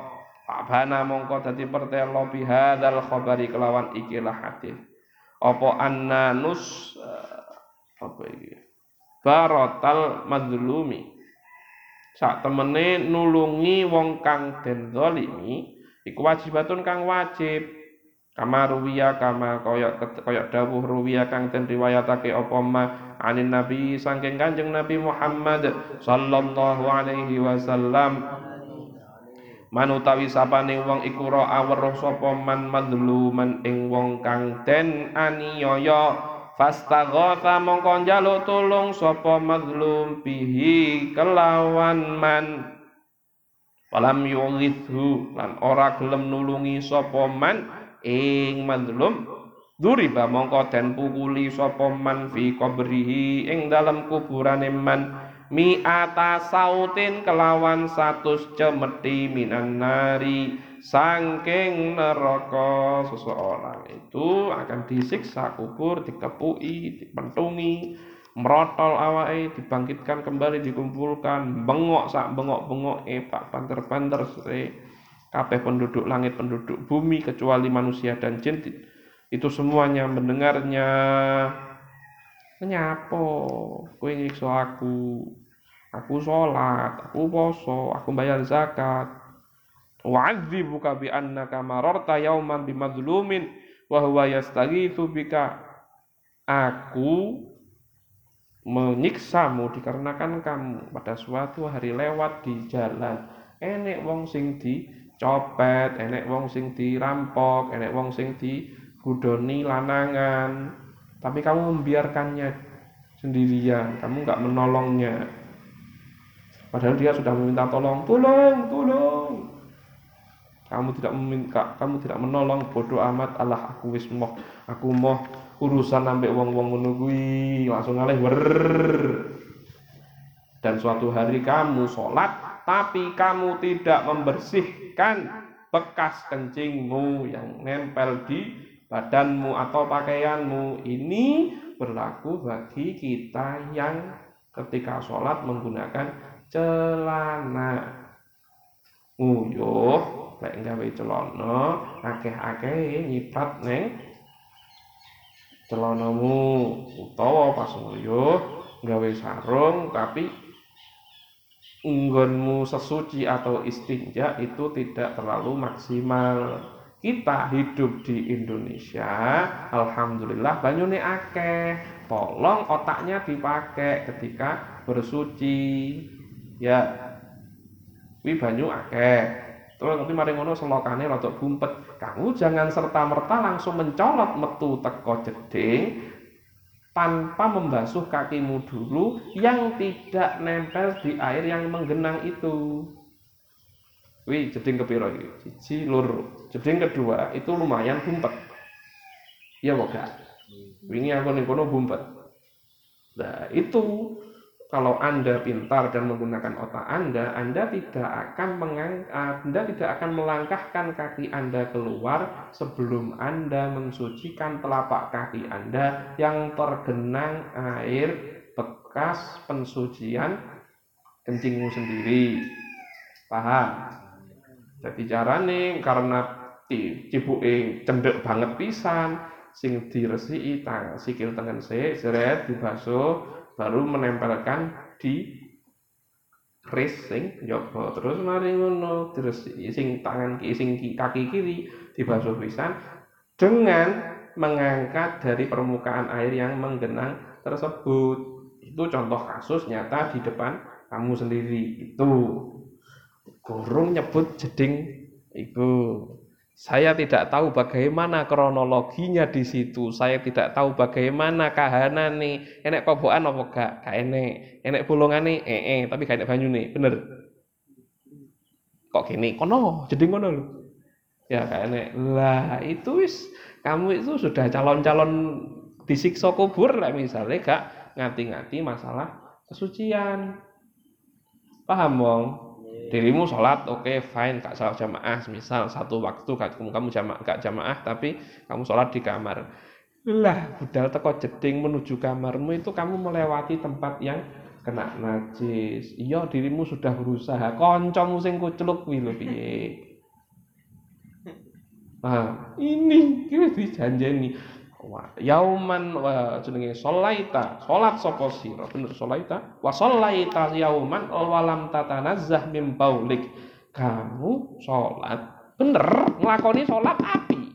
S1: Abana mongko dadi pertelo bihadzal khabari kelawan ikilah hadis. Apa anna nus eh, apa iki? Barotal madlumi sak temene nulungi wong kang den zalimi iku wajibatun kang wajib. Kama ruwiya kama kaya kaya dawuh ruwiya kang den riwayatake apa ma anin nabi saking kanjeng nabi Muhammad sallallahu alaihi wasallam. Manutawi sapane wong iku ra aweruh sapa man madluman ing wong kang den aniaya fastaghatha mongko njaluk tulung sapa madlum bihi kelawan man. Walam yughithu lan ora gelem nulungi sapa man ing madlum duriba mongko den pukuli sapa man fi qabrihi ing dalam kuburane man. Mi'ata sautin kelawan satus cemeti minan nari. Sangking neraka seseorang itu akan disiksa kubur dikepui dipentungi merotol awake dibangkitkan kembali dikumpulkan bengok sak bengok-bengok eh pak banter-banter kabeh penduduk langit, penduduk bumi kecuali manusia dan jin itu semuanya mendengarnya. Nyapo kowe nyiksa aku. Aku sholat aku poso aku bayar zakat. Wa'adzibuka bi annaka mararta yauman bimadlumin wa huwa yastaghitsu bika. Aku menyiksamu dikarenakan kamu pada suatu hari lewat di jalan. Enek wong sing di copet, enek wong sing dirampok, enek wong sing digudoni lanangan. Tapi kamu membiarkannya sendirian, kamu nggak menolongnya. Padahal dia sudah meminta tolong, tolong, tolong. kamu tidak meminta kamu tidak menolong bodoh amat Allah aku wis moh aku moh urusan sampai wong-wong ngono langsung ngalih wer dan suatu hari kamu sholat tapi kamu tidak membersihkan bekas kencingmu yang nempel di badanmu atau pakaianmu ini berlaku bagi kita yang ketika sholat menggunakan celana. Nguyuh lek gawe celana akeh-akeh nyipat neng celanamu. Utawa pas nguyuh gawe sarung tapi nggonmu sesuci atau istinja itu tidak terlalu maksimal kita hidup di Indonesia Alhamdulillah banyune akeh tolong otaknya dipakai ketika bersuci ya wi banyu akeh Terus nanti mari ngono selokane rada bumpet. Kamu jangan serta-merta langsung mencolot metu teko jeding tanpa membasuh kakimu dulu yang tidak nempel di air yang menggenang itu. Wih, jeding kepiro iki? Siji, loro. Jeding kedua itu lumayan bumpet. Iya kok Wingi aku ning kono bumpet. Nah, itu kalau Anda pintar dan menggunakan otak Anda, Anda tidak akan mengang, Anda tidak akan melangkahkan kaki Anda keluar sebelum Anda mensucikan telapak kaki Anda yang tergenang air bekas pensucian kencingmu sendiri. Paham? Jadi nih karena cipuke cendek banget pisan sing diresiki tang sikil tangan se seret dibasuh baru menempelkan di kris sing njaba terus mari ngono terus sing tangan kiri sing kaki kiri dibasuh pisan dengan mengangkat dari permukaan air yang menggenang tersebut. Itu contoh kasus nyata di depan kamu sendiri itu kurung nyebut jeding itu saya tidak tahu bagaimana kronologinya di situ. Saya tidak tahu bagaimana kahanan nih. Enek kobokan apa gak? Gak enek. Enek bulungan nih, eh, eh, tapi gak enek banyu nih. Bener. Kok gini? Kono, jadi kono lho. Ya gak enek. Lah itu wis kamu itu sudah calon-calon disiksa kubur lah misalnya gak ngati-ngati masalah kesucian. Paham, Bang? Dirimu sholat oke okay, fine gak salah jamaah. Misal satu waktu kamu kamu jamaah gak jamaah tapi kamu sholat di kamar. Lah budal teko jeding menuju kamarmu itu kamu melewati tempat yang kena najis. Iya dirimu sudah berusaha. Koncomu sing kuceluk kuwi lho piye? [laughs] Nah ini kita dijanjeni yauman wa jenenge sholaita. Salat sapa sira? Bener sholaita. Wa sholaita yauman walam tatanazzah mim baulik. Kamu salat bener nglakoni salat api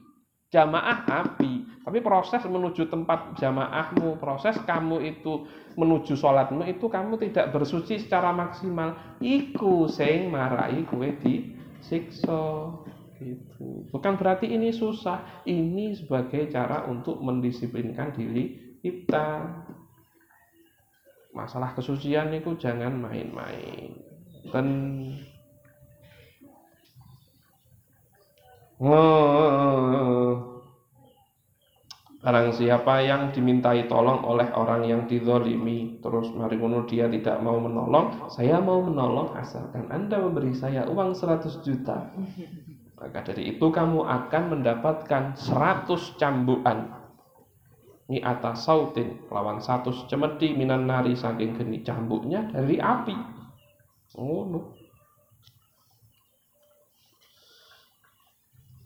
S1: jamaah api. Tapi proses menuju tempat jamaahmu proses kamu itu menuju sholatmu itu kamu tidak bersuci secara maksimal. Iku sing marai kue di siksa Gitu. Bukan berarti ini susah, ini sebagai cara untuk mendisiplinkan diri kita. Masalah kesucian itu jangan main-main. Dan Barang siapa yang dimintai tolong oleh orang yang dizolimi Terus mari dia tidak mau menolong Saya mau menolong asalkan Anda memberi saya uang 100 juta [laughs] maka dari itu kamu akan mendapatkan 100 cambukan. Ini atas sautin lawan satu cemeti minan nari saking geni cambuknya dari api. Oh no.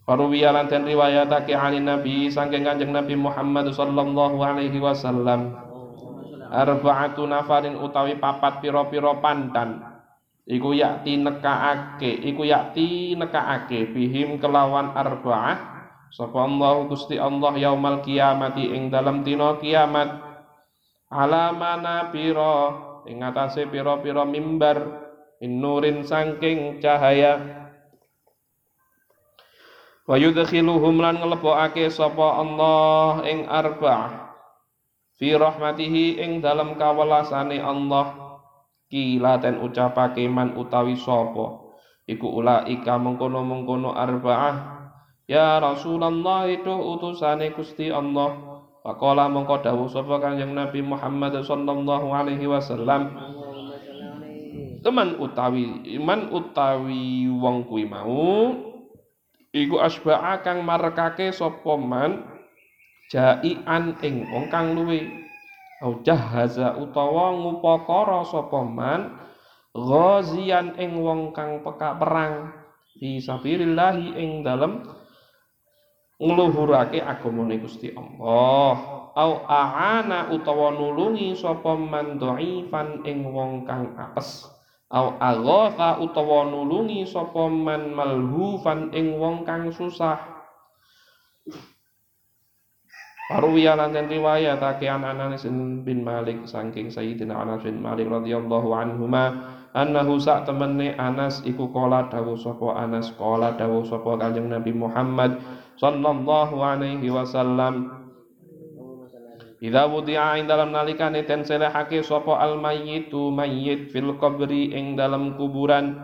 S1: Paruwiyalan dan riwayatake ani Nabi saking Kanjeng Nabi Muhammad sallallahu alaihi wasallam. Arba'atu nafarin utawi papat piro-piro pandan iku yakti nekaake iku yakti nekaake bihim kelawan arba'ah. Sapa Allah Gusti Allah yaumal kiamati ing dalam dina kiamat. Alamana pira? Ing atase pira-pira mimbar nurin saking cahaya. Wa yudkhiluhum lan nglebokake sapa Allah ing arba'ah. Fi rahmatihi ing dalam kawelasane Allah kila ten ucapake man utawi sapa? Iku ulaika mengkono-mengkono arba'ah. Ya Rasulullah itu utusane Gusti Allah. Faqala mengko dawuh sapa Kanjeng Nabi Muhammad sallallahu alaihi wasallam. Teman utawi iman utawi wong kuwi mau iku asba'a kang marekake sapa man jaian ing wong kang luwe au jahaza utawa ngupakara sapa man ghazian ing wong kang peka perang. Fi sabilillah ing dalem ngluhurake agamane Gusti Allah. Au aana utawa nulungi sapa man dhaifan ing wong kang apes. Au aghatha utawa nulungi sapa man malhufan ing wong kang susah Arwiya lan den riwayatake an Anas bin Malik saking Sayyidina Anas bin Malik radhiyallahu anhuma annahu sak temene Anas iku kala dawuh sapa Anas kala dawuh sapa Kanjeng Nabi Muhammad sallallahu alaihi wasallam. Idza wudi'a ing dalam nalikane ten selehake sapa al mayyitu mayyit fil qabri ing dalam kuburan.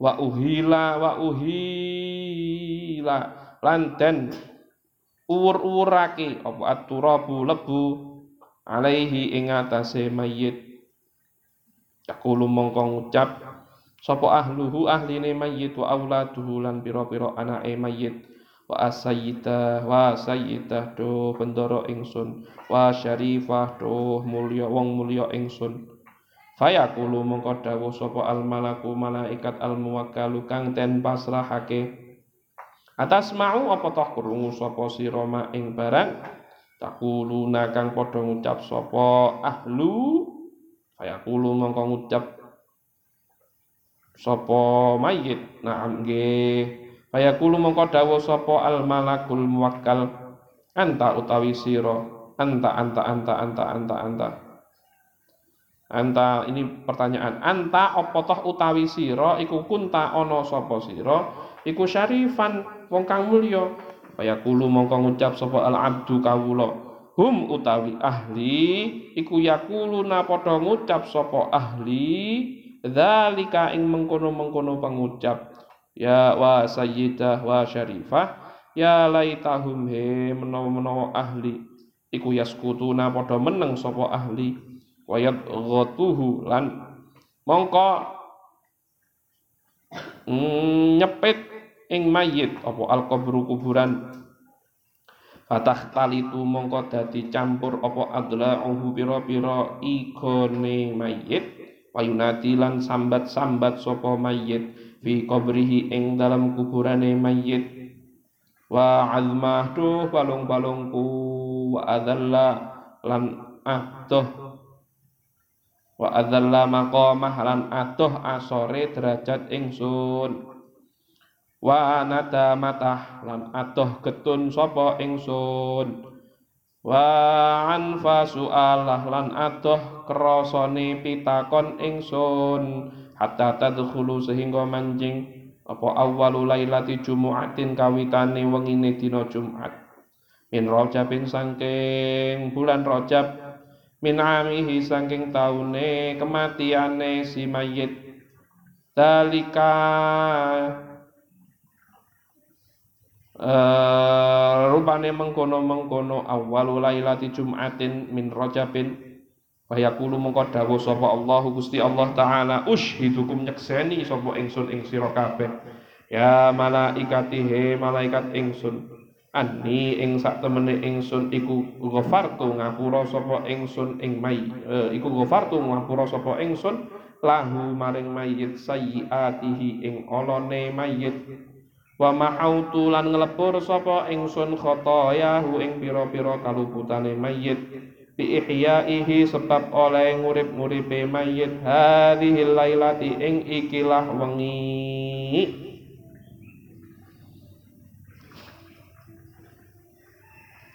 S1: Wa uhila wa uhila lan uwur-uwurake apa aturabu lebu alaihi ing atase mayyit Yakulu mongko ngucap sapa ahluhu ahline mayyit wa auladuhu lan pira-pira anake mayyit wa asayyidah wa sayyidah do bendoro ingsun. Wa syarifah do mulya wong mulya ingsun. Fayaqulu mongko dawuh sapa al malaku malaikat al muwakkalu kang ten pasrahake atas mau apa toh krungu sapa sira ing barang? Takuluna kang padha ngucap sapa ahlu? Fayaqulu mongko ngucap sapa mayit na'am nggih. Fayaqulu mongko dawuh sapa al malakul muwakkal. Anta utawi sira. Anta anta anta anta anta anta. Anta ini pertanyaan. Anta apa toh utawi sira? Iku kunta ana sapa sira? Iku syarifan wong kang mulya. Fayaqulu mongko ngucap sapa al abdu kawula. Hum utawi ahli iku yakuluna padha ngucap sapa ahli dzalika ing mengkono-mengkono pengucap. Ya wa sayyidah wa syarifah ya laitahum he menawa-menawa ahli. Iku yaskutuna padha meneng sapa ahli. Wayat ghatuhu lan mongko mm, nyepit ing mayit apa al kuburan. Fatah talitu mongko dadi campur apa adla'uhu pira-pira igone mayit. Wayunati lan sambat-sambat sapa mayit fi qabrihi ing dalam kuburane mayit. Wa azmah tuh balung-balungku. Wa adzalla lan atuh wa adzalla maqamah lan atuh asore derajat ingsun wa nada matah lan atuh ketun sapa ingsun. Wa anfa su'alah lan atuh krasane pitakon ingsun. Hatta tadkhulu sehingga manjing apa awwalu lailati jumu'atin kawitane wengine dina Jumat. Min Rajabin saking bulan Rajab min amihi saking taune kematiane si mayit. Dalika uh, rupane mengkono-mengkono awwalu lailati Jumatin min Rajabin Fayaqulu mongko dawuh sapa Allah Gusti Allah taala ushidukum nyekseni sapa ingsun ing sira kabeh. Ya malaikati he malaikat ingsun. Ani ing sak temene ingsun iku ghafartu ngapura sapa ingsun ing mai e, iku ghafartu ngapura sapa ingsun lahu maring mayit sayyiatihi ing olone mayit wa mahautu lan nglepur sapa ingsun khotoyahu ing pira-pira kaluputane mayit. Bi ihyaihi sebab oleh ngurip-nguripe mayit. Hadhihi lailati ing ikilah wengi.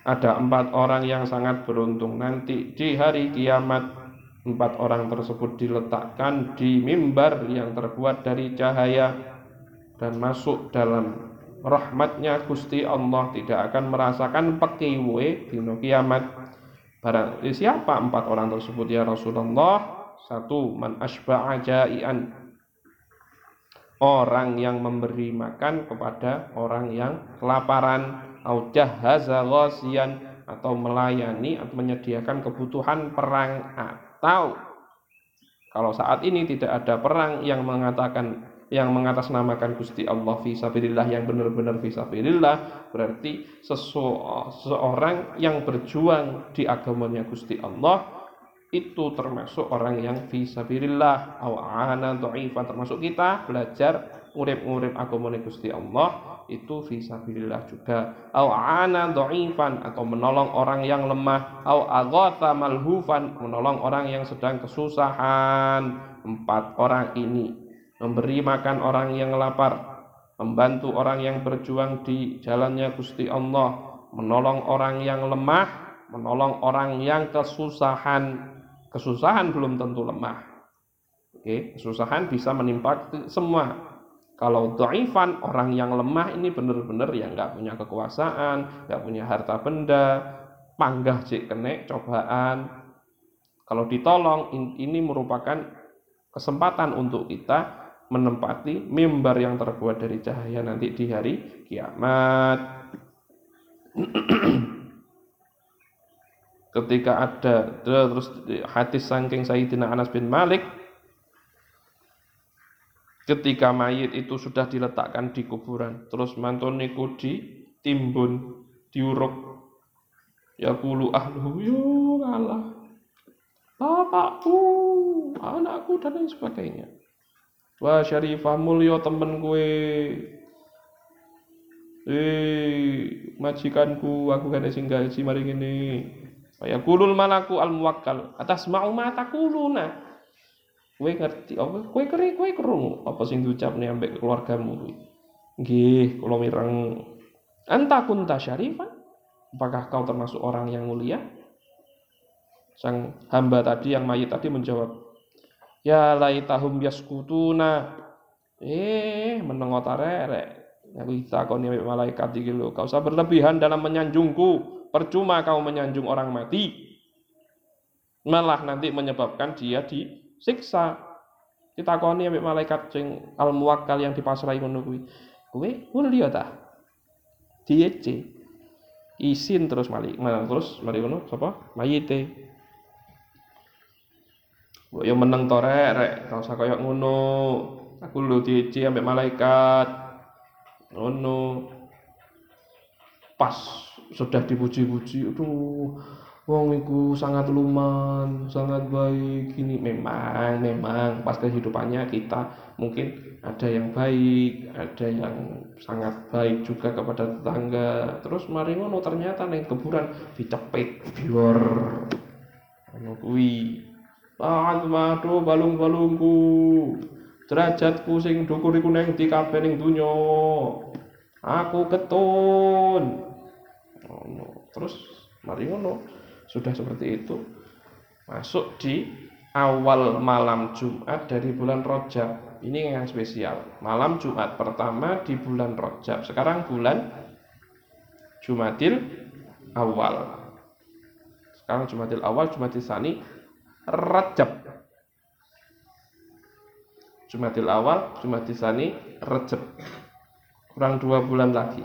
S1: Ada empat orang yang sangat beruntung. Nanti di hari kiamat empat orang tersebut diletakkan di mimbar yang terbuat dari cahaya dan masuk dalam rahmatnya Gusti Allah tidak akan merasakan pekiwe di kiamat. Barang siapa empat orang tersebut ya Rasulullah? Satu, man asba'a orang yang memberi makan kepada orang yang kelaparan. Au atau melayani atau menyediakan kebutuhan perang atau kalau saat ini tidak ada perang yang mengatakan yang mengatasnamakan Gusti Allah fi sabilillah yang benar-benar fi sabilillah berarti seseorang yang berjuang di agamanya Gusti Allah itu termasuk orang yang fisabilillah au ana termasuk kita belajar urip-urip agamane Gusti Allah itu fisabilillah juga. Au ana dhaifan atau menolong orang yang lemah. Au aghatha malhufan menolong orang yang sedang kesusahan. Empat orang ini memberi makan orang yang lapar membantu orang yang berjuang di jalannya Gusti Allah menolong orang yang lemah menolong orang yang kesusahan Kesusahan belum tentu lemah. Oke, kesusahan bisa menimpa semua. Kalau doifan orang yang lemah ini benar-benar yang nggak punya kekuasaan, nggak punya harta benda, panggah cek kenek cobaan. Kalau ditolong ini merupakan kesempatan untuk kita menempati mimbar yang terbuat dari cahaya nanti di hari kiamat. [clears throat] ketika ada terus hadis saking Sayyidina Anas bin Malik ketika mayit itu sudah diletakkan di kuburan terus mantun niku ditimbun diuruk ya kulu ahlu yo Allah bapakku anakku dan lain sebagainya wah syarifah mulio temen gue eh majikanku aku kan sing gaji mari ngene Ya kulul malaku al muwakkal atas mau mata kuluna. Kue ngerti apa? Kue keri kue kerung apa sing diucapne ambek keluargamu kuwi. Nggih, kula mireng anta kunta syarifan? Apakah kau termasuk orang yang mulia? Sang hamba tadi yang mayit tadi menjawab, Ya laitahum yaskutuna. Eh, menengot arek. Aku ditakoni malaikat iki lho, kau usah berlebihan dalam menyanjungku. Percuma kau menyanjung orang mati. Malah nanti menyebabkan dia disiksa. Kita koni ambek malaikat sing al muwakkal yang dipasrai ngono kuwi. Kowe mulia ta? Diece. Isin terus mali, terus mari ngono sapa? Mayite. Mbok yo meneng to rek, rek, ora usah ngono. Aku lho diece ambek malaikat. Ngono. Pas sudah dipuji-puji aduh wong iku sangat luman sangat baik ini memang memang pas kehidupannya kita mungkin ada yang baik ada yang sangat baik juga kepada tetangga terus mari ngono ternyata nih kuburan dicepit biar ngono kuwi Aduh balung-balungku. Derajatku sing dukur iku neng di kabeh donya? Aku ketun. Terus mari sudah seperti itu. Masuk di awal malam Jumat dari bulan Rojab ini yang spesial. Malam Jumat pertama di bulan Rojab sekarang bulan Jumatil awal. Sekarang Jumatil awal Jumatil sani Rajab. Jumatil awal Jumatil sani Rajab. Kurang dua bulan lagi.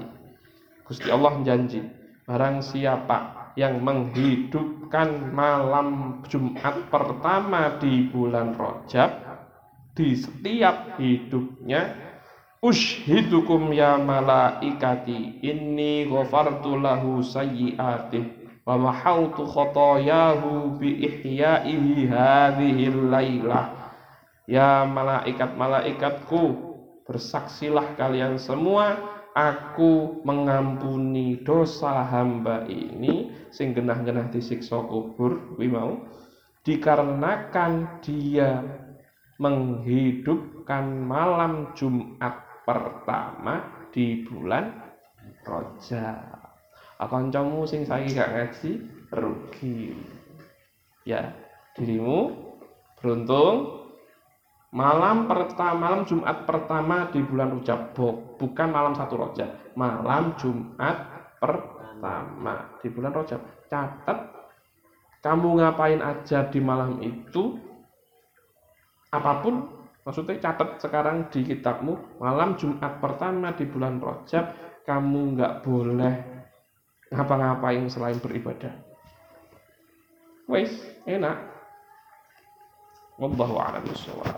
S1: Gusti Allah janji Barang siapa yang menghidupkan malam Jumat pertama di bulan Rojab di setiap hidupnya ushidukum ya malaikati inni ghafartu lahu sayyi'atih wa mahautu khotoyahu bi ihya'ihi hadhihi laylah ya malaikat-malaikatku bersaksilah kalian semua aku mengampuni dosa hamba ini sing genah-genah disiksa kubur kuwi mau dikarenakan dia menghidupkan malam Jumat pertama di bulan Rojab. Kancamu sing saiki gak ngaji rugi. Ya, dirimu beruntung malam pertama malam Jumat pertama di bulan Rojab bukan malam satu Rojab malam Jumat pertama di bulan Rojab catat kamu ngapain aja di malam itu apa pun Maksudnya catat sekarang di kitabmu malam Jumat pertama di bulan Rajab kamu nggak boleh ngapa-ngapain selain beribadah. Wes, enak. Wallahu a'lam bishawab.